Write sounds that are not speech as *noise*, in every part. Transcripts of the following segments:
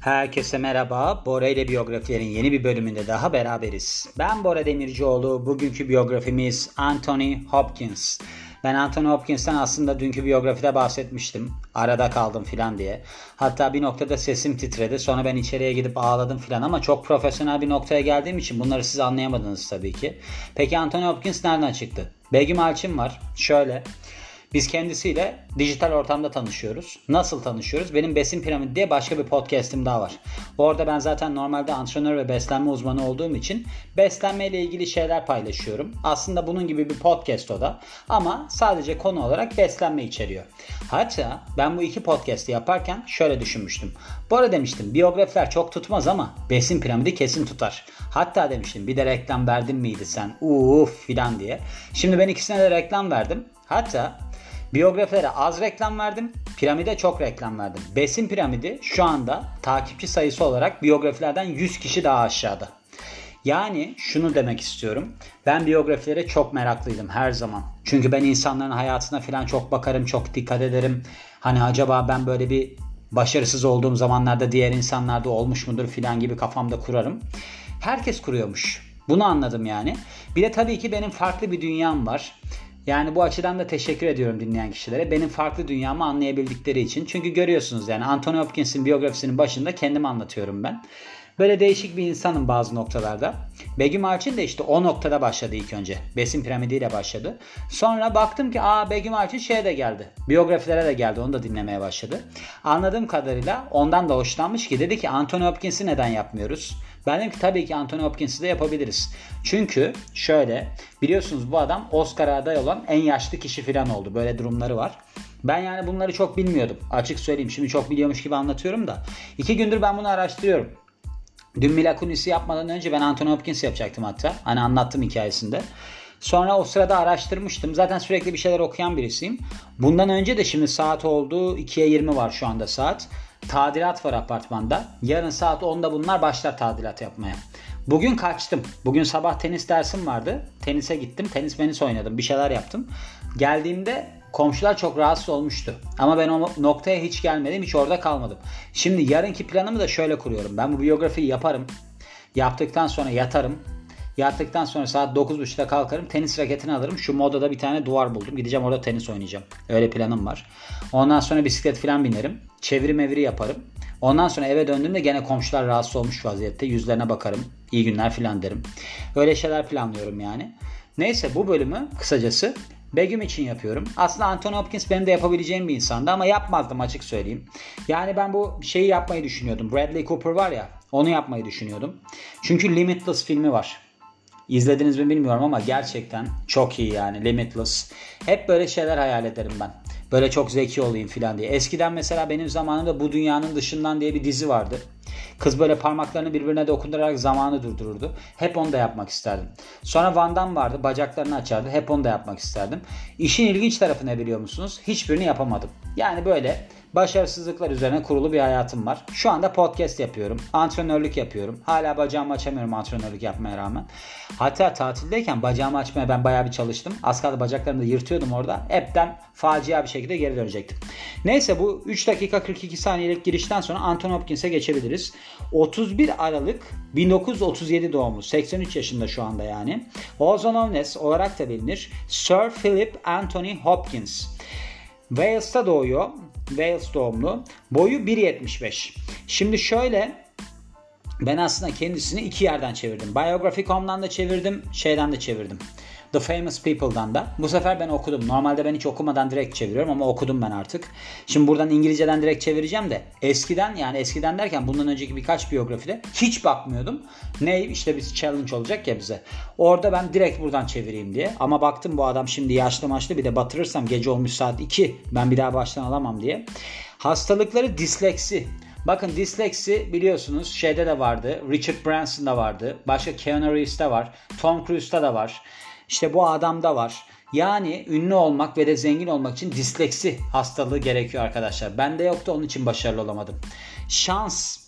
Herkese merhaba. Bora ile biyografilerin yeni bir bölümünde daha beraberiz. Ben Bora Demircioğlu. Bugünkü biyografimiz Anthony Hopkins. Ben Anthony Hopkins'ten aslında dünkü biyografide bahsetmiştim. Arada kaldım filan diye. Hatta bir noktada sesim titredi. Sonra ben içeriye gidip ağladım filan ama çok profesyonel bir noktaya geldiğim için bunları siz anlayamadınız tabii ki. Peki Anthony Hopkins nereden çıktı? Begüm Alçin var. Şöyle. Biz kendisiyle dijital ortamda tanışıyoruz. Nasıl tanışıyoruz? Benim Besin Piramidi diye başka bir podcast'im daha var. Orada ben zaten normalde antrenör ve beslenme uzmanı olduğum için beslenme ile ilgili şeyler paylaşıyorum. Aslında bunun gibi bir podcast o da. Ama sadece konu olarak beslenme içeriyor. Hatta ben bu iki podcast'i yaparken şöyle düşünmüştüm. Bu arada demiştim biyografiler çok tutmaz ama Besin Piramidi kesin tutar. Hatta demiştim bir de reklam verdin miydi sen? Uff filan diye. Şimdi ben ikisine de reklam verdim. Hatta Biyografilere az reklam verdim. Piramide çok reklam verdim. Besin piramidi şu anda takipçi sayısı olarak biyografilerden 100 kişi daha aşağıda. Yani şunu demek istiyorum. Ben biyografilere çok meraklıydım her zaman. Çünkü ben insanların hayatına falan çok bakarım, çok dikkat ederim. Hani acaba ben böyle bir başarısız olduğum zamanlarda diğer insanlarda olmuş mudur filan gibi kafamda kurarım. Herkes kuruyormuş. Bunu anladım yani. Bir de tabii ki benim farklı bir dünyam var. Yani bu açıdan da teşekkür ediyorum dinleyen kişilere. Benim farklı dünyamı anlayabildikleri için. Çünkü görüyorsunuz yani Anthony Hopkins'in biyografisinin başında kendimi anlatıyorum ben. Böyle değişik bir insanım bazı noktalarda. Begüm Alçin de işte o noktada başladı ilk önce. Besin piramidiyle başladı. Sonra baktım ki aa Begüm Alçin şeye de geldi. Biyografilere de geldi. Onu da dinlemeye başladı. Anladığım kadarıyla ondan da hoşlanmış ki dedi ki Anthony Hopkins'i neden yapmıyoruz? Ben dedim ki tabii ki Anthony Hopkins'i de yapabiliriz. Çünkü şöyle biliyorsunuz bu adam Oscar aday olan en yaşlı kişi falan oldu. Böyle durumları var. Ben yani bunları çok bilmiyordum. Açık söyleyeyim. Şimdi çok biliyormuş gibi anlatıyorum da. İki gündür ben bunu araştırıyorum. Dün Mila Kunis'i yapmadan önce ben Anthony Hopkins yapacaktım hatta. Hani anlattım hikayesinde. Sonra o sırada araştırmıştım. Zaten sürekli bir şeyler okuyan birisiyim. Bundan önce de şimdi saat oldu. 2'ye 20 var şu anda saat. Tadilat var apartmanda. Yarın saat 10'da bunlar başlar tadilat yapmaya. Bugün kaçtım. Bugün sabah tenis dersim vardı. Tenise gittim. Tenis menis oynadım. Bir şeyler yaptım. Geldiğimde komşular çok rahatsız olmuştu. Ama ben o noktaya hiç gelmedim. Hiç orada kalmadım. Şimdi yarınki planımı da şöyle kuruyorum. Ben bu biyografiyi yaparım. Yaptıktan sonra yatarım. Yattıktan sonra saat 9.30'da kalkarım. Tenis raketini alırım. Şu modada bir tane duvar buldum. Gideceğim orada tenis oynayacağım. Öyle planım var. Ondan sonra bisiklet falan binerim. Çeviri mevri yaparım. Ondan sonra eve döndüğümde gene komşular rahatsız olmuş vaziyette. Yüzlerine bakarım. İyi günler filan derim. Öyle şeyler planlıyorum yani. Neyse bu bölümü kısacası Begüm için yapıyorum. Aslında Anthony Hopkins benim de yapabileceğim bir insandı ama yapmazdım açık söyleyeyim. Yani ben bu şeyi yapmayı düşünüyordum. Bradley Cooper var ya onu yapmayı düşünüyordum. Çünkü Limitless filmi var. İzlediniz mi bilmiyorum ama gerçekten çok iyi yani Limitless. Hep böyle şeyler hayal ederim ben. Böyle çok zeki olayım filan diye. Eskiden mesela benim zamanımda Bu Dünyanın Dışından diye bir dizi vardı. Kız böyle parmaklarını birbirine dokundurarak zamanı durdururdu. Hep onu da yapmak isterdim. Sonra Van Damme vardı. Bacaklarını açardı. Hep onu da yapmak isterdim. İşin ilginç tarafı ne biliyor musunuz? Hiçbirini yapamadım. Yani böyle başarısızlıklar üzerine kurulu bir hayatım var. Şu anda podcast yapıyorum. Antrenörlük yapıyorum. Hala bacağımı açamıyorum antrenörlük yapmaya rağmen. Hatta tatildeyken bacağımı açmaya ben bayağı bir çalıştım. Az kaldı bacaklarımı da yırtıyordum orada. Hepten facia bir şekilde geri dönecektim. Neyse bu 3 dakika 42 saniyelik girişten sonra Anthony Hopkins'e geçebiliriz. 31 Aralık 1937 doğumlu. 83 yaşında şu anda yani. Known as olarak da bilinir. Sir Philip Anthony Hopkins. Wales'ta doğuyor. Wales doğumlu. Boyu 1.75. Şimdi şöyle ben aslında kendisini iki yerden çevirdim. Biography.com'dan da çevirdim, şeyden de çevirdim. The Famous People'dan da. Bu sefer ben okudum. Normalde ben hiç okumadan direkt çeviriyorum ama okudum ben artık. Şimdi buradan İngilizceden direkt çevireceğim de eskiden yani eskiden derken bundan önceki birkaç biyografide hiç bakmıyordum. Ne işte bir challenge olacak ya bize. Orada ben direkt buradan çevireyim diye. Ama baktım bu adam şimdi yaşlı maçlı bir de batırırsam gece olmuş saat 2 ben bir daha baştan alamam diye. Hastalıkları disleksi. Bakın disleksi biliyorsunuz şeyde de vardı. Richard Branson'da vardı. Başka Keanu Reeves'te var. Tom Cruise'da da var. İşte bu adamda var. Yani ünlü olmak ve de zengin olmak için disleksi hastalığı gerekiyor arkadaşlar. Bende yoktu onun için başarılı olamadım. Şans.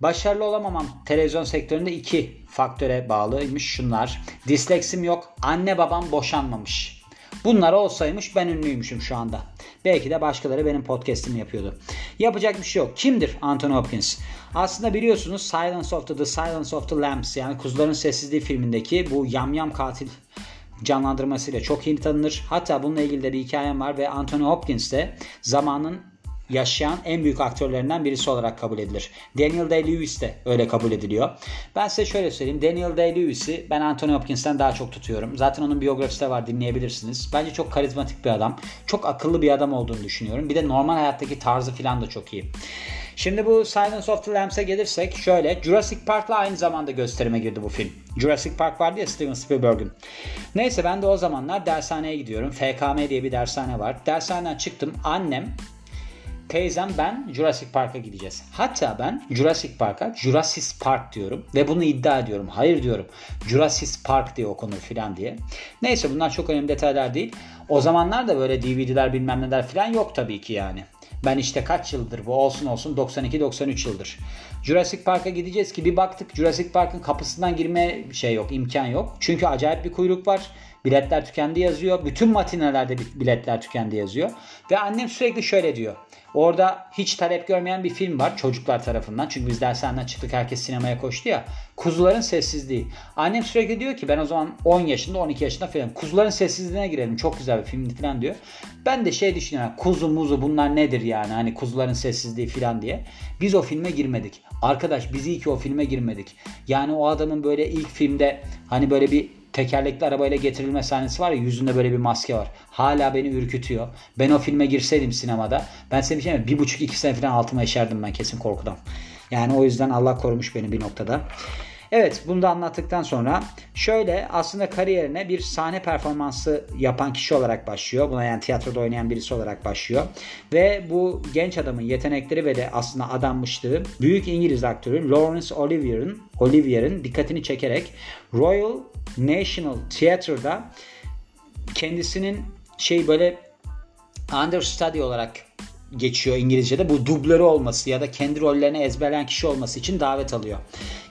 Başarılı olamamam televizyon sektöründe iki faktöre bağlıymış şunlar. Disleksim yok. Anne babam boşanmamış. Bunlar olsaymış ben ünlüymüşüm şu anda. Belki de başkaları benim podcast'imi yapıyordu. Yapacak bir şey yok. Kimdir Anthony Hopkins? Aslında biliyorsunuz Silence of the, the Silence of the Lambs yani Kuzuların Sessizliği filmindeki bu yamyam katil canlandırmasıyla çok iyi tanınır. Hatta bununla ilgili de bir hikayem var ve Anthony Hopkins de zamanın yaşayan en büyük aktörlerinden birisi olarak kabul edilir. Daniel Day-Lewis de öyle kabul ediliyor. Ben size şöyle söyleyeyim. Daniel Day-Lewis'i ben Anthony Hopkins'ten daha çok tutuyorum. Zaten onun biyografisi de var dinleyebilirsiniz. Bence çok karizmatik bir adam. Çok akıllı bir adam olduğunu düşünüyorum. Bir de normal hayattaki tarzı falan da çok iyi. Şimdi bu Silence of the Lambs'e gelirsek şöyle Jurassic Park'la aynı zamanda gösterime girdi bu film. Jurassic Park vardı ya Steven Spielberg'ün. Neyse ben de o zamanlar dershaneye gidiyorum. FKM diye bir dershane var. Dershaneden çıktım. Annem teyzem ben Jurassic Park'a gideceğiz. Hatta ben Jurassic Park'a Jurassic Park diyorum ve bunu iddia ediyorum. Hayır diyorum. Jurassic Park diye okunur filan diye. Neyse bunlar çok önemli detaylar değil. O zamanlar da böyle DVD'ler bilmem neler filan yok tabii ki yani. Ben işte kaç yıldır bu olsun olsun 92-93 yıldır. Jurassic Park'a gideceğiz ki bir baktık Jurassic Park'ın kapısından girme şey yok imkan yok. Çünkü acayip bir kuyruk var. Biletler tükendi yazıyor. Bütün matinelerde biletler tükendi yazıyor. Ve annem sürekli şöyle diyor. Orada hiç talep görmeyen bir film var çocuklar tarafından. Çünkü biz dershaneden çıktık herkes sinemaya koştu ya. Kuzuların Sessizliği. Annem sürekli diyor ki ben o zaman 10 yaşında 12 yaşında falan. Kuzuların Sessizliğine girelim. Çok güzel bir film falan diyor. Ben de şey düşünüyorum. Kuzu muzu bunlar nedir yani? Hani kuzuların sessizliği falan diye. Biz o filme girmedik. Arkadaş biz iyi ki o filme girmedik. Yani o adamın böyle ilk filmde hani böyle bir tekerlekli arabayla getirilme sahnesi var ya yüzünde böyle bir maske var. Hala beni ürkütüyor. Ben o filme girseydim sinemada ben size bir şey? Bir buçuk iki sene falan altıma işerdim ben kesin korkudan. Yani o yüzden Allah korumuş beni bir noktada. Evet bunu da anlattıktan sonra şöyle aslında kariyerine bir sahne performansı yapan kişi olarak başlıyor. Buna yani tiyatroda oynayan birisi olarak başlıyor. Ve bu genç adamın yetenekleri ve de aslında adanmışlığı büyük İngiliz aktörü Laurence Olivier'in Olivier'in dikkatini çekerek Royal National Theatre'da kendisinin şey böyle understudy olarak geçiyor İngilizce'de. Bu dublörü olması ya da kendi rollerini ezberleyen kişi olması için davet alıyor.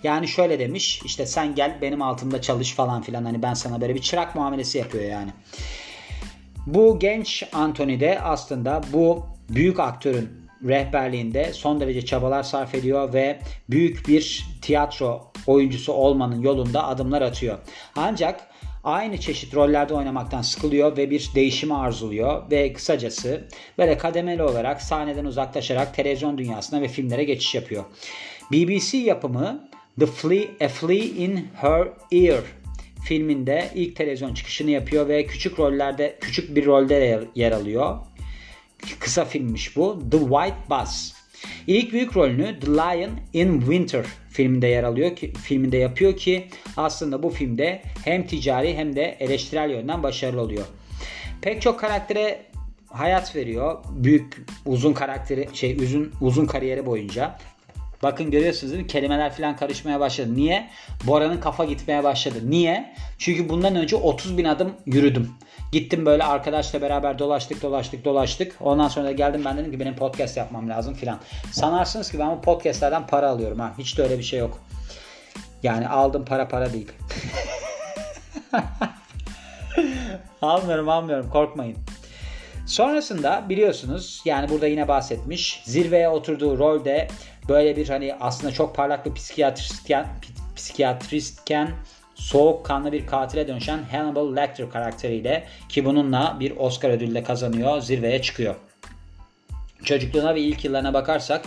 Yani şöyle demiş işte sen gel benim altımda çalış falan filan hani ben sana böyle bir çırak muamelesi yapıyor yani. Bu genç Anthony de aslında bu büyük aktörün rehberliğinde son derece çabalar sarf ediyor ve büyük bir tiyatro oyuncusu olmanın yolunda adımlar atıyor. Ancak aynı çeşit rollerde oynamaktan sıkılıyor ve bir değişimi arzuluyor ve kısacası böyle kademeli olarak sahneden uzaklaşarak televizyon dünyasına ve filmlere geçiş yapıyor. BBC yapımı The Flea, A Flea in Her Ear filminde ilk televizyon çıkışını yapıyor ve küçük rollerde küçük bir rolde yer alıyor. Kısa filmmiş bu. The White Bus. İlk büyük rolünü The Lion in Winter filminde yer alıyor ki filminde yapıyor ki aslında bu filmde hem ticari hem de eleştirel yönden başarılı oluyor. Pek çok karaktere hayat veriyor. Büyük uzun karakteri şey uzun uzun kariyeri boyunca. Bakın görüyorsunuz değil mi? Kelimeler falan karışmaya başladı. Niye? Bora'nın kafa gitmeye başladı. Niye? Çünkü bundan önce 30 bin adım yürüdüm. Gittim böyle arkadaşla beraber dolaştık dolaştık dolaştık. Ondan sonra da geldim ben dedim ki benim podcast yapmam lazım filan. Sanarsınız ki ben bu podcastlerden para alıyorum ha. Hiç de öyle bir şey yok. Yani aldım para para değil. *laughs* almıyorum almıyorum korkmayın. Sonrasında biliyorsunuz yani burada yine bahsetmiş zirveye oturduğu rolde böyle bir hani aslında çok parlak bir psikiyatristken, psikiyatristken soğukkanlı bir katile dönüşen Hannibal Lecter karakteriyle ki bununla bir Oscar ödülü de kazanıyor, zirveye çıkıyor. Çocukluğuna ve ilk yıllarına bakarsak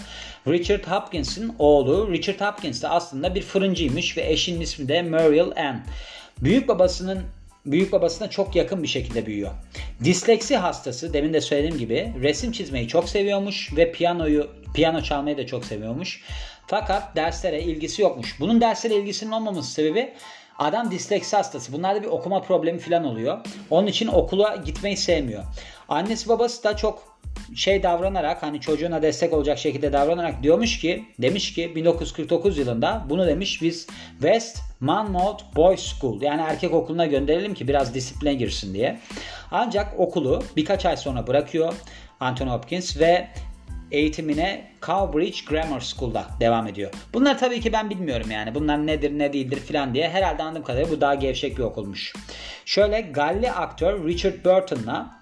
Richard Hopkins'in oğlu Richard Hopkins de aslında bir fırıncıymış ve eşinin ismi de Muriel Ann. Büyük babasının büyük babasına çok yakın bir şekilde büyüyor. Disleksi hastası demin de söylediğim gibi resim çizmeyi çok seviyormuş ve piyanoyu piyano çalmayı da çok seviyormuş. Fakat derslere ilgisi yokmuş. Bunun derslere ilgisinin olmaması sebebi Adam disleksi hastası. Bunlarda bir okuma problemi falan oluyor. Onun için okula gitmeyi sevmiyor. Annesi babası da çok şey davranarak hani çocuğuna destek olacak şekilde davranarak diyormuş ki demiş ki 1949 yılında bunu demiş biz West Monmouth Boys School yani erkek okuluna gönderelim ki biraz disipline girsin diye. Ancak okulu birkaç ay sonra bırakıyor Anthony Hopkins ve eğitimine Cowbridge Grammar School'da devam ediyor. Bunlar tabii ki ben bilmiyorum yani. Bunlar nedir ne değildir filan diye. Herhalde anladığım kadarıyla bu daha gevşek bir okulmuş. Şöyle Galli aktör Richard Burton'la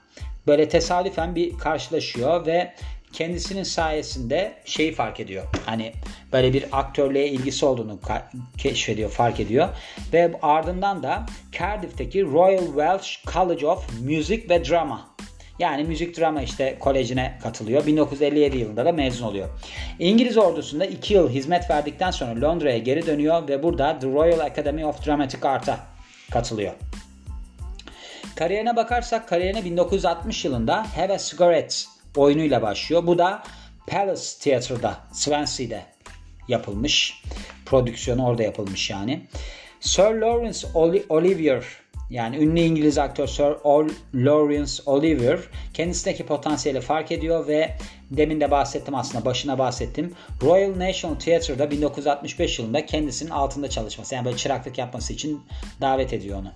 böyle tesadüfen bir karşılaşıyor ve kendisinin sayesinde şeyi fark ediyor. Hani böyle bir aktörlüğe ilgisi olduğunu keşfediyor, fark ediyor. Ve ardından da Cardiff'teki Royal Welsh College of Music ve Drama yani müzik drama işte kolejine katılıyor. 1957 yılında da mezun oluyor. İngiliz ordusunda 2 yıl hizmet verdikten sonra Londra'ya geri dönüyor ve burada The Royal Academy of Dramatic Art'a katılıyor. Kariyerine bakarsak kariyerine 1960 yılında Have a Cigarette oyunuyla başlıyor. Bu da Palace Theatre'da, Swansea'de yapılmış. Prodüksiyonu orada yapılmış yani. Sir Lawrence Olivier yani ünlü İngiliz aktör Sir Lawrence Olivier kendisindeki potansiyeli fark ediyor ve demin de bahsettim aslında başına bahsettim. Royal National Theatre'da 1965 yılında kendisinin altında çalışması yani böyle çıraklık yapması için davet ediyor onu.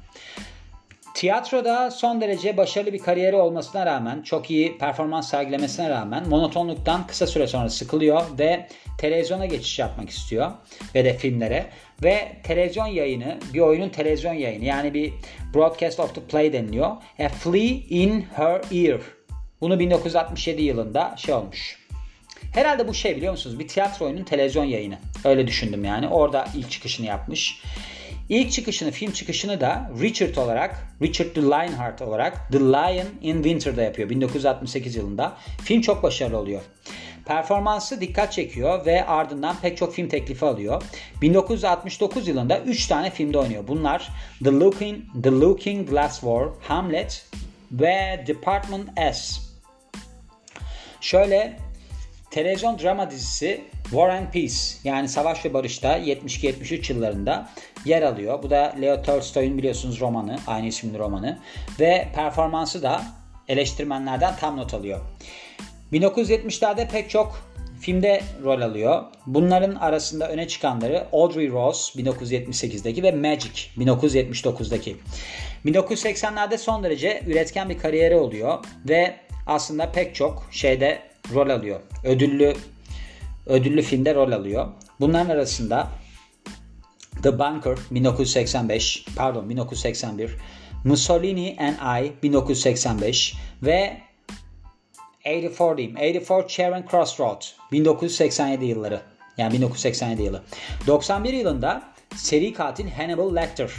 Tiyatroda son derece başarılı bir kariyeri olmasına rağmen, çok iyi performans sergilemesine rağmen monotonluktan kısa süre sonra sıkılıyor ve televizyona geçiş yapmak istiyor ve de filmlere ve televizyon yayını, bir oyunun televizyon yayını yani bir broadcast of the play deniliyor. A Flea in Her Ear. Bunu 1967 yılında şey olmuş. Herhalde bu şey biliyor musunuz? Bir tiyatro oyunun televizyon yayını. Öyle düşündüm yani. Orada ilk çıkışını yapmış. İlk çıkışını, film çıkışını da Richard olarak, Richard the Lionheart olarak The Lion in Winter'da yapıyor 1968 yılında. Film çok başarılı oluyor. Performansı dikkat çekiyor ve ardından pek çok film teklifi alıyor. 1969 yılında 3 tane filmde oynuyor. Bunlar The Looking, The Looking Glass War, Hamlet ve Department S. Şöyle televizyon drama dizisi War and Peace yani Savaş ve Barış'ta 72-73 yıllarında yer alıyor. Bu da Leo Tolstoy'un biliyorsunuz romanı, aynı isimli romanı ve performansı da eleştirmenlerden tam not alıyor. 1970'lerde pek çok filmde rol alıyor. Bunların arasında öne çıkanları Audrey Rose 1978'deki ve Magic 1979'daki. 1980'lerde son derece üretken bir kariyeri oluyor ve aslında pek çok şeyde rol alıyor. Ödüllü ödüllü filmde rol alıyor. Bunların arasında The Bunker 1985, pardon 1981, Mussolini and I 1985 ve 84 diyeyim. 84 Charing Crossroad 1987 yılları. Yani 1987 yılı. 91 yılında seri katil Hannibal Lecter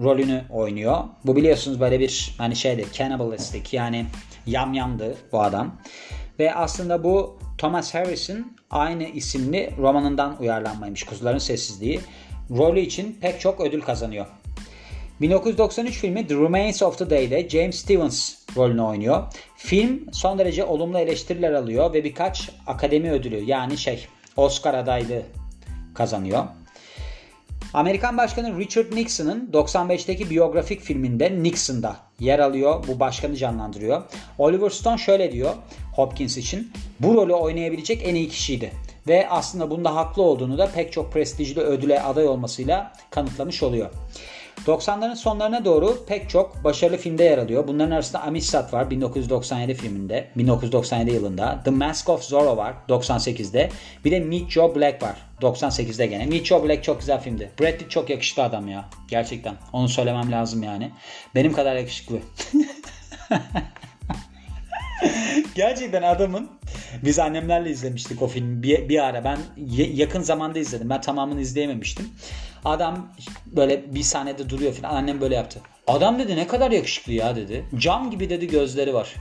rolünü oynuyor. Bu biliyorsunuz böyle bir hani şeydi cannibalistic yani yamyamdı bu adam. Ve aslında bu Thomas Harris'in aynı isimli romanından uyarlanmaymış Kuzuların Sessizliği. Rolü için pek çok ödül kazanıyor. 1993 filmi The Remains of the Day'de James Stevens rolünü oynuyor. Film son derece olumlu eleştiriler alıyor ve birkaç akademi ödülü yani şey Oscar adaylığı kazanıyor. Amerikan Başkanı Richard Nixon'ın 95'teki biyografik filminde Nixon'da yer alıyor. Bu başkanı canlandırıyor. Oliver Stone şöyle diyor Hopkins için. Bu rolü oynayabilecek en iyi kişiydi. Ve aslında bunda haklı olduğunu da pek çok prestijli ödüle aday olmasıyla kanıtlamış oluyor. 90'ların sonlarına doğru pek çok başarılı filmde yer alıyor. Bunların arasında Amistad var 1997 filminde, 1997 yılında. The Mask of Zorro var 98'de. Bir de Meet Joe Black var 98'de gene. Meet Joe Black çok güzel filmdi. Brad Pitt çok yakışıklı adam ya. Gerçekten. Onu söylemem lazım yani. Benim kadar yakışıklı. *laughs* Gerçekten adamın biz annemlerle izlemiştik o filmi bir, bir ara. Ben yakın zamanda izledim. Ben tamamını izleyememiştim. Adam böyle bir sahnede duruyor falan. Annem böyle yaptı. Adam dedi ne kadar yakışıklı ya dedi. Cam gibi dedi gözleri var.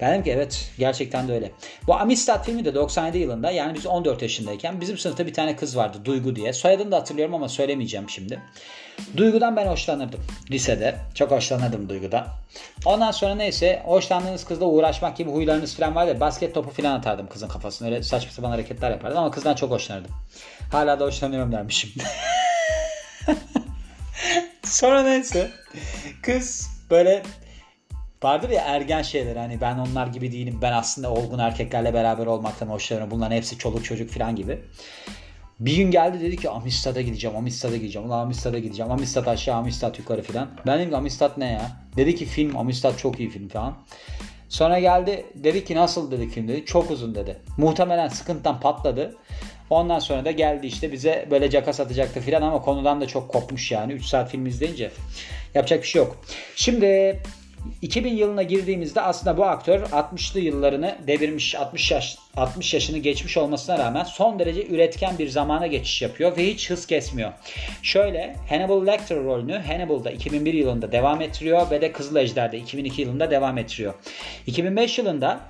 Ben dedim ki evet gerçekten de öyle. Bu Amistad filmi de 97 yılında yani biz 14 yaşındayken bizim sınıfta bir tane kız vardı Duygu diye. Soyadını da hatırlıyorum ama söylemeyeceğim şimdi. Duygu'dan ben hoşlanırdım lisede. Çok hoşlanırdım Duygu'dan. Ondan sonra neyse hoşlandığınız kızla uğraşmak gibi huylarınız falan vardı. Basket topu falan atardım kızın kafasına. Öyle saçma sapan hareketler yapardım ama kızdan çok hoşlanırdım. Hala da hoşlanıyorum dermişim. *laughs* *laughs* sonra neyse kız böyle vardır ya ergen şeyler hani ben onlar gibi değilim ben aslında olgun erkeklerle beraber olmaktan hoşlanıyorum bunların hepsi çoluk çocuk falan gibi. Bir gün geldi dedi ki Amistad'a gideceğim, Amistad'a gideceğim. Ulan Amistad'a gideceğim. Amistad aşağı, Amistad yukarı filan. Ben dedim ki Amistad ne ya? Dedi ki film, Amistad çok iyi film falan. Sonra geldi dedi ki nasıl dedi film dedi. Çok uzun dedi. Muhtemelen sıkıntıdan patladı. Ondan sonra da geldi işte bize böyle caka satacaktı filan ama konudan da çok kopmuş yani. 3 saat film izleyince yapacak bir şey yok. Şimdi 2000 yılına girdiğimizde aslında bu aktör 60'lı yıllarını devirmiş, 60 yaş 60 yaşını geçmiş olmasına rağmen son derece üretken bir zamana geçiş yapıyor ve hiç hız kesmiyor. Şöyle Hannibal Lecter rolünü Hannibal'da 2001 yılında devam ettiriyor ve de Kızıl Ejder'de 2002 yılında devam ettiriyor. 2005 yılında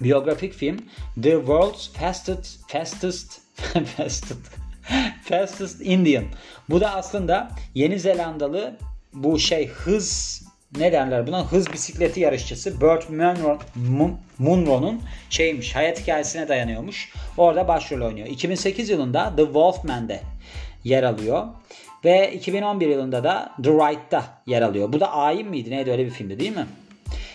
biyografik film The World's Fastest Fastest *laughs* Fastest Fastest Indian. Bu da aslında Yeni Zelandalı bu şey hız ne derler buna hız bisikleti yarışçısı Burt Munro, Munro'nun şeymiş hayat hikayesine dayanıyormuş. Orada başrol oynuyor. 2008 yılında The Wolfman'de yer alıyor. Ve 2011 yılında da The Right'ta yer alıyor. Bu da Ayin miydi? Neydi öyle bir filmdi değil mi?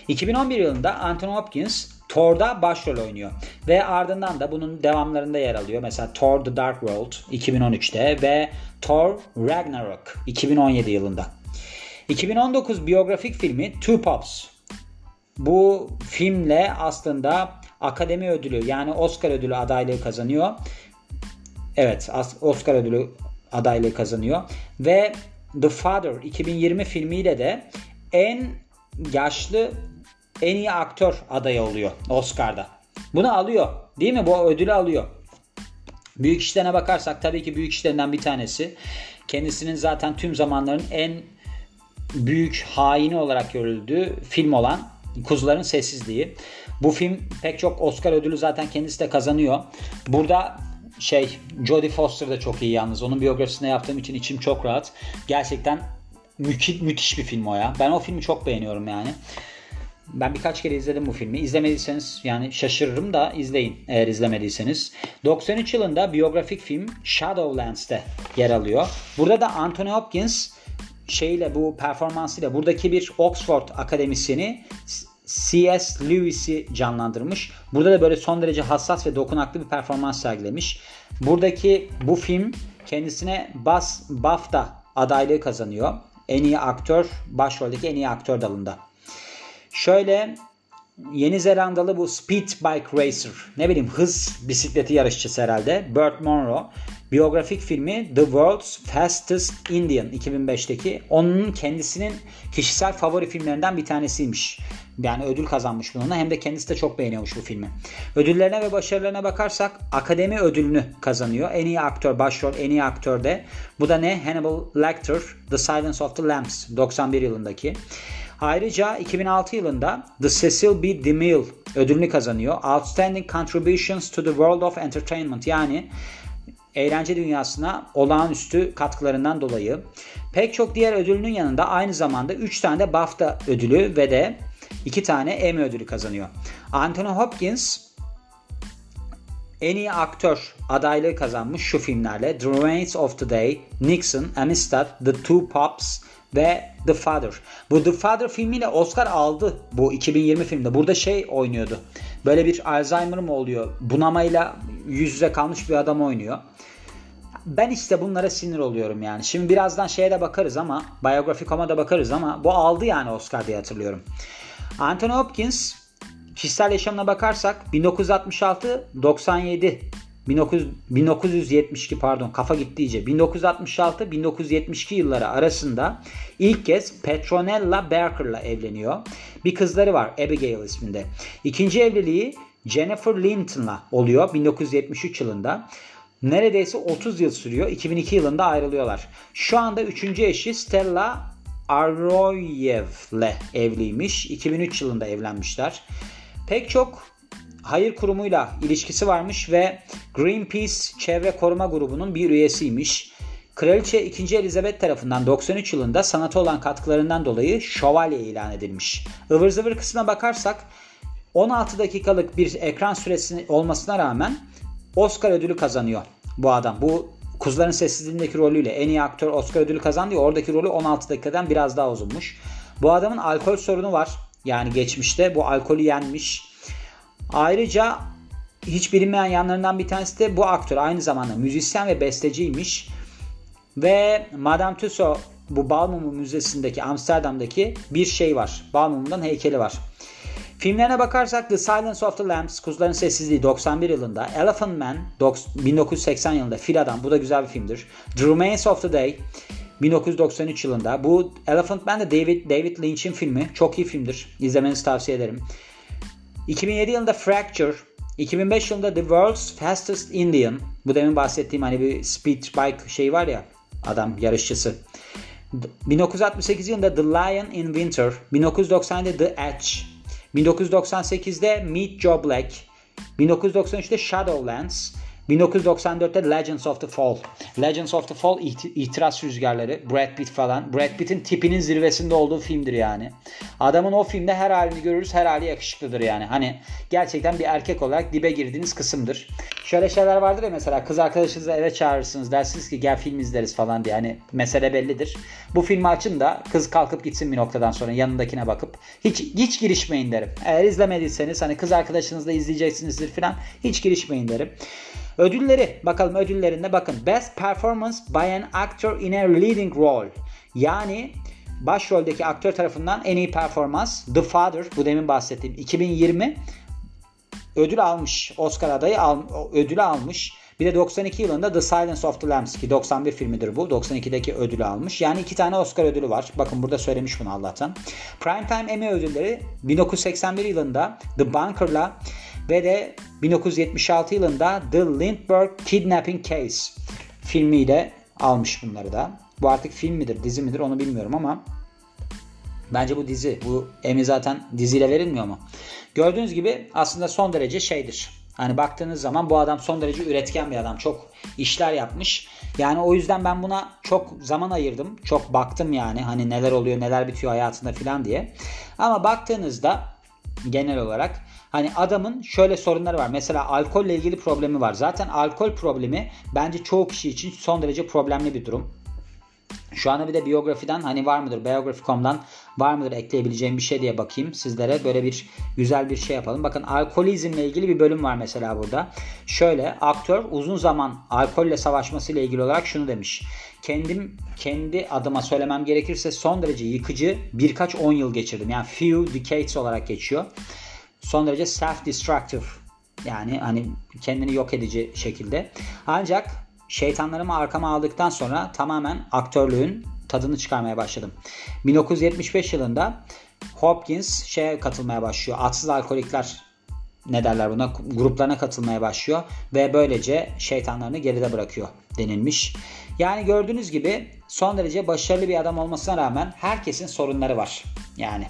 2011 yılında Anthony Hopkins Thor'da başrol oynuyor. Ve ardından da bunun devamlarında yer alıyor. Mesela Thor The Dark World 2013'te ve Thor Ragnarok 2017 yılında. 2019 biyografik filmi Two Pops. Bu filmle aslında Akademi ödülü yani Oscar ödülü adaylığı kazanıyor. Evet Oscar ödülü adaylığı kazanıyor. Ve The Father 2020 filmiyle de en yaşlı en iyi aktör adayı oluyor Oscar'da. Bunu alıyor. Değil mi? Bu ödülü alıyor. Büyük işlerine bakarsak tabii ki büyük işlerinden bir tanesi. Kendisinin zaten tüm zamanların en büyük haini olarak görüldüğü film olan Kuzuların Sessizliği. Bu film pek çok Oscar ödülü zaten kendisi de kazanıyor. Burada şey Jodie Foster da çok iyi yalnız. Onun biyografisinde yaptığım için içim çok rahat. Gerçekten mü- müthiş bir film o ya. Ben o filmi çok beğeniyorum yani. Ben birkaç kere izledim bu filmi. İzlemediyseniz yani şaşırırım da izleyin eğer izlemediyseniz. 93 yılında biyografik film Shadowlands'te yer alıyor. Burada da Anthony Hopkins şeyle bu performansıyla buradaki bir Oxford akademisyeni C.S. Lewis'i canlandırmış. Burada da böyle son derece hassas ve dokunaklı bir performans sergilemiş. Buradaki bu film kendisine Bas BAFTA adaylığı kazanıyor. En iyi aktör, başroldeki en iyi aktör dalında. Şöyle Yeni Zelandalı bu Speed Bike Racer ne bileyim hız bisikleti yarışçısı herhalde Burt Monroe biyografik filmi The World's Fastest Indian 2005'teki onun kendisinin kişisel favori filmlerinden bir tanesiymiş. Yani ödül kazanmış bununla hem de kendisi de çok beğeniyormuş bu filmi. Ödüllerine ve başarılarına bakarsak Akademi ödülünü kazanıyor. En iyi aktör, başrol en iyi aktör de. Bu da ne? Hannibal Lecter, The Silence of the Lambs 91 yılındaki. Ayrıca 2006 yılında The Cecil B. DeMille ödülünü kazanıyor. Outstanding Contributions to the World of Entertainment yani eğlence dünyasına olağanüstü katkılarından dolayı. Pek çok diğer ödülünün yanında aynı zamanda 3 tane de BAFTA ödülü ve de 2 tane Emmy ödülü kazanıyor. Anthony Hopkins en iyi aktör adaylığı kazanmış şu filmlerle The Remains of the Day, Nixon, Amistad, The Two Pops ve The Father. Bu The Father filmiyle Oscar aldı bu 2020 filmde. Burada şey oynuyordu. Böyle bir Alzheimer mı oluyor? Bunamayla yüz yüze kalmış bir adam oynuyor. Ben işte bunlara sinir oluyorum yani. Şimdi birazdan şeye de bakarız ama Biography.com'a da bakarız ama bu aldı yani Oscar diye hatırlıyorum. Anthony Hopkins kişisel yaşamına bakarsak 1966 97 19, 1972 pardon kafa gitti iyice. 1966-1972 yılları arasında ilk kez Petronella Barker'la evleniyor. Bir kızları var Abigail isminde. İkinci evliliği Jennifer Linton'la oluyor 1973 yılında. Neredeyse 30 yıl sürüyor. 2002 yılında ayrılıyorlar. Şu anda üçüncü eşi Stella Aroyev'le evliymiş. 2003 yılında evlenmişler. Pek çok hayır kurumuyla ilişkisi varmış ve Greenpeace Çevre Koruma Grubu'nun bir üyesiymiş. Kraliçe 2. Elizabeth tarafından 93 yılında sanata olan katkılarından dolayı şövalye ilan edilmiş. Ivır zıvır kısmına bakarsak 16 dakikalık bir ekran süresi olmasına rağmen Oscar ödülü kazanıyor bu adam. Bu Kuzuların Sessizliğindeki rolüyle en iyi aktör Oscar ödülü kazandı. Oradaki rolü 16 dakikadan biraz daha uzunmuş. Bu adamın alkol sorunu var. Yani geçmişte bu alkolü yenmiş. Ayrıca hiç bilinmeyen yanlarından bir tanesi de bu aktör aynı zamanda müzisyen ve besteciymiş. Ve Madame Tussauds bu Balmumu Müzesi'ndeki Amsterdam'daki bir şey var. Balmum'dan heykeli var. Filmlerine bakarsak The Silence of the Lambs, Kuzuların Sessizliği 91 yılında, Elephant Man 1980 yılında, Fil Adam bu da güzel bir filmdir. The Remains of the Day 1993 yılında. Bu Elephant Man de David, David Lynch'in filmi. Çok iyi filmdir. İzlemenizi tavsiye ederim. 2007 yılında Fracture. 2005 yılında The World's Fastest Indian. Bu demin bahsettiğim hani bir speed bike şey var ya adam yarışçısı. 1968 yılında The Lion in Winter. 1990'da The Edge. 1998'de Meet Joe Black. 1993'te Shadowlands. 1994'te Legends of the Fall. Legends of the Fall itiraz rüzgarları. Brad Pitt falan. Brad Pitt'in tipinin zirvesinde olduğu filmdir yani. Adamın o filmde her halini görürüz. Her hali yakışıklıdır yani. Hani gerçekten bir erkek olarak dibe girdiğiniz kısımdır. Şöyle şeyler vardır ya mesela kız arkadaşınızı eve çağırırsınız. Dersiniz ki gel film izleriz falan diye. Hani mesele bellidir. Bu filmi açın da kız kalkıp gitsin bir noktadan sonra yanındakine bakıp. Hiç hiç girişmeyin derim. Eğer izlemediyseniz hani kız arkadaşınızla izleyeceksinizdir falan. Hiç girişmeyin derim. Ödülleri bakalım ödüllerinde bakın. Best Performance by an Actor in a Leading Role. Yani başroldeki aktör tarafından en iyi performans The Father bu demin bahsettiğim 2020 ödül almış. Oscar adayı al, ödülü almış. Bir de 92 yılında The Silence of the Lambs ki 91 filmidir bu. 92'deki ödülü almış. Yani iki tane Oscar ödülü var. Bakın burada söylemiş bunu Allah'tan. Primetime Emmy ödülleri 1981 yılında The Bunker'la ve de 1976 yılında The Lindbergh Kidnapping Case filmiyle almış bunları da. Bu artık film midir, dizi midir onu bilmiyorum ama bence bu dizi. Bu Emmy zaten diziyle verilmiyor mu? Gördüğünüz gibi aslında son derece şeydir. Hani baktığınız zaman bu adam son derece üretken bir adam. Çok işler yapmış. Yani o yüzden ben buna çok zaman ayırdım. Çok baktım yani hani neler oluyor neler bitiyor hayatında filan diye. Ama baktığınızda genel olarak Hani adamın şöyle sorunları var. Mesela alkolle ilgili problemi var. Zaten alkol problemi bence çoğu kişi için son derece problemli bir durum. Şu anda bir de biyografiden hani var mıdır Biography.com'dan var mıdır ekleyebileceğim bir şey diye bakayım sizlere. Böyle bir güzel bir şey yapalım. Bakın alkolizmle ilgili bir bölüm var mesela burada. Şöyle aktör uzun zaman alkolle savaşmasıyla ilgili olarak şunu demiş. Kendim kendi adıma söylemem gerekirse son derece yıkıcı birkaç 10 yıl geçirdim. Yani few decades olarak geçiyor son derece self-destructive yani hani kendini yok edici şekilde. Ancak şeytanlarımı arkama aldıktan sonra tamamen aktörlüğün tadını çıkarmaya başladım. 1975 yılında Hopkins şeye katılmaya başlıyor. Atsız alkolikler ne derler buna gruplarına katılmaya başlıyor ve böylece şeytanlarını geride bırakıyor denilmiş. Yani gördüğünüz gibi son derece başarılı bir adam olmasına rağmen herkesin sorunları var. Yani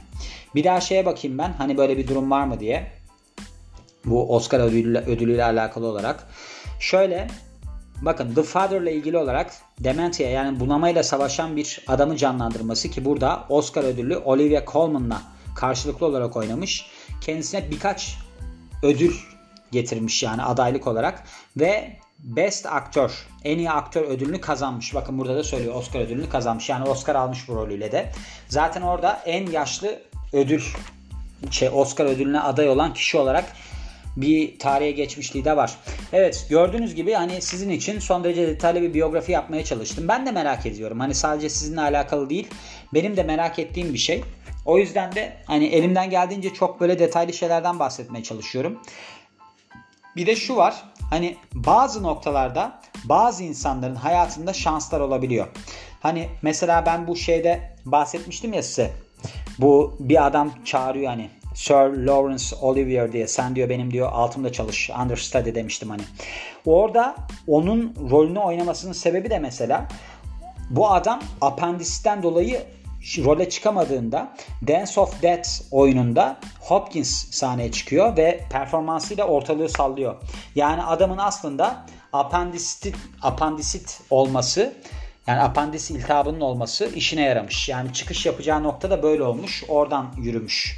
bir daha şeye bakayım ben hani böyle bir durum var mı diye. Bu Oscar ödülüyle, ödülüyle alakalı olarak. Şöyle bakın The Father ile ilgili olarak Dementia yani bunamayla savaşan bir adamı canlandırması ki burada Oscar ödüllü Olivia Colman'la karşılıklı olarak oynamış. Kendisine birkaç ödül getirmiş yani adaylık olarak ve Best Aktör, en iyi aktör ödülünü kazanmış. Bakın burada da söylüyor Oscar ödülünü kazanmış. Yani Oscar almış bu rolüyle de. Zaten orada en yaşlı ödül şey Oscar ödülüne aday olan kişi olarak bir tarihe geçmişliği de var. Evet gördüğünüz gibi hani sizin için son derece detaylı bir biyografi yapmaya çalıştım. Ben de merak ediyorum. Hani sadece sizinle alakalı değil. Benim de merak ettiğim bir şey. O yüzden de hani elimden geldiğince çok böyle detaylı şeylerden bahsetmeye çalışıyorum. Bir de şu var. Hani bazı noktalarda bazı insanların hayatında şanslar olabiliyor. Hani mesela ben bu şeyde bahsetmiştim ya size. Bu bir adam çağırıyor hani Sir Lawrence Olivier diye sen diyor benim diyor altımda çalış understudy demiştim hani. Orada onun rolünü oynamasının sebebi de mesela bu adam apendisitten dolayı role çıkamadığında Dance of Death oyununda Hopkins sahneye çıkıyor ve performansıyla ortalığı sallıyor. Yani adamın aslında apendisit, apendisit olması yani apandis iltihabının olması işine yaramış. Yani çıkış yapacağı nokta da böyle olmuş. Oradan yürümüş.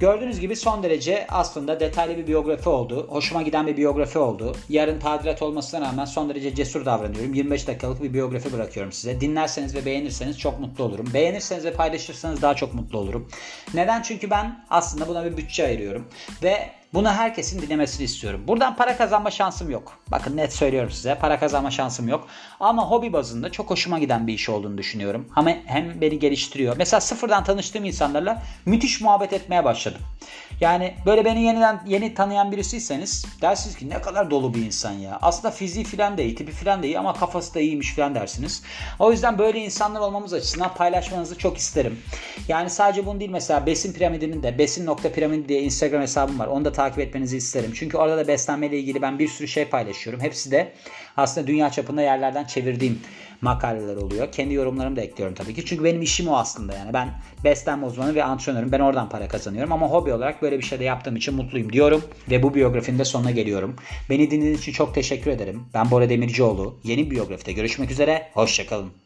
Gördüğünüz gibi son derece aslında detaylı bir biyografi oldu. Hoşuma giden bir biyografi oldu. Yarın tadilat olmasına rağmen son derece cesur davranıyorum. 25 dakikalık bir biyografi bırakıyorum size. Dinlerseniz ve beğenirseniz çok mutlu olurum. Beğenirseniz ve paylaşırsanız daha çok mutlu olurum. Neden? Çünkü ben aslında buna bir bütçe ayırıyorum. Ve bunu herkesin dinlemesini istiyorum. Buradan para kazanma şansım yok. Bakın net söylüyorum size. Para kazanma şansım yok. Ama hobi bazında çok hoşuma giden bir iş olduğunu düşünüyorum. Ama hem beni geliştiriyor. Mesela sıfırdan tanıştığım insanlarla müthiş muhabbet etmeye başladım. Yani böyle beni yeniden yeni tanıyan birisiyseniz dersiniz ki ne kadar dolu bir insan ya. Aslında fiziği falan da iyi, tipi falan da iyi ama kafası da iyiymiş falan dersiniz. O yüzden böyle insanlar olmamız açısından paylaşmanızı çok isterim. Yani sadece bunu değil mesela besin piramidinin de besin nokta piramidi diye Instagram hesabım var. Onu da takip etmenizi isterim. Çünkü orada da beslenmeyle ilgili ben bir sürü şey paylaşıyorum. Hepsi de aslında dünya çapında yerlerden çevirdiğim makaleler oluyor. Kendi yorumlarımı da ekliyorum tabii ki. Çünkü benim işim o aslında yani. Ben beslenme uzmanı ve antrenörüm. Ben oradan para kazanıyorum ama hobi olarak böyle bir şey de yaptığım için mutluyum diyorum. Ve bu biyografinin de sonuna geliyorum. Beni dinlediğiniz için çok teşekkür ederim. Ben Bora Demircioğlu. Yeni biyografide görüşmek üzere. Hoşçakalın.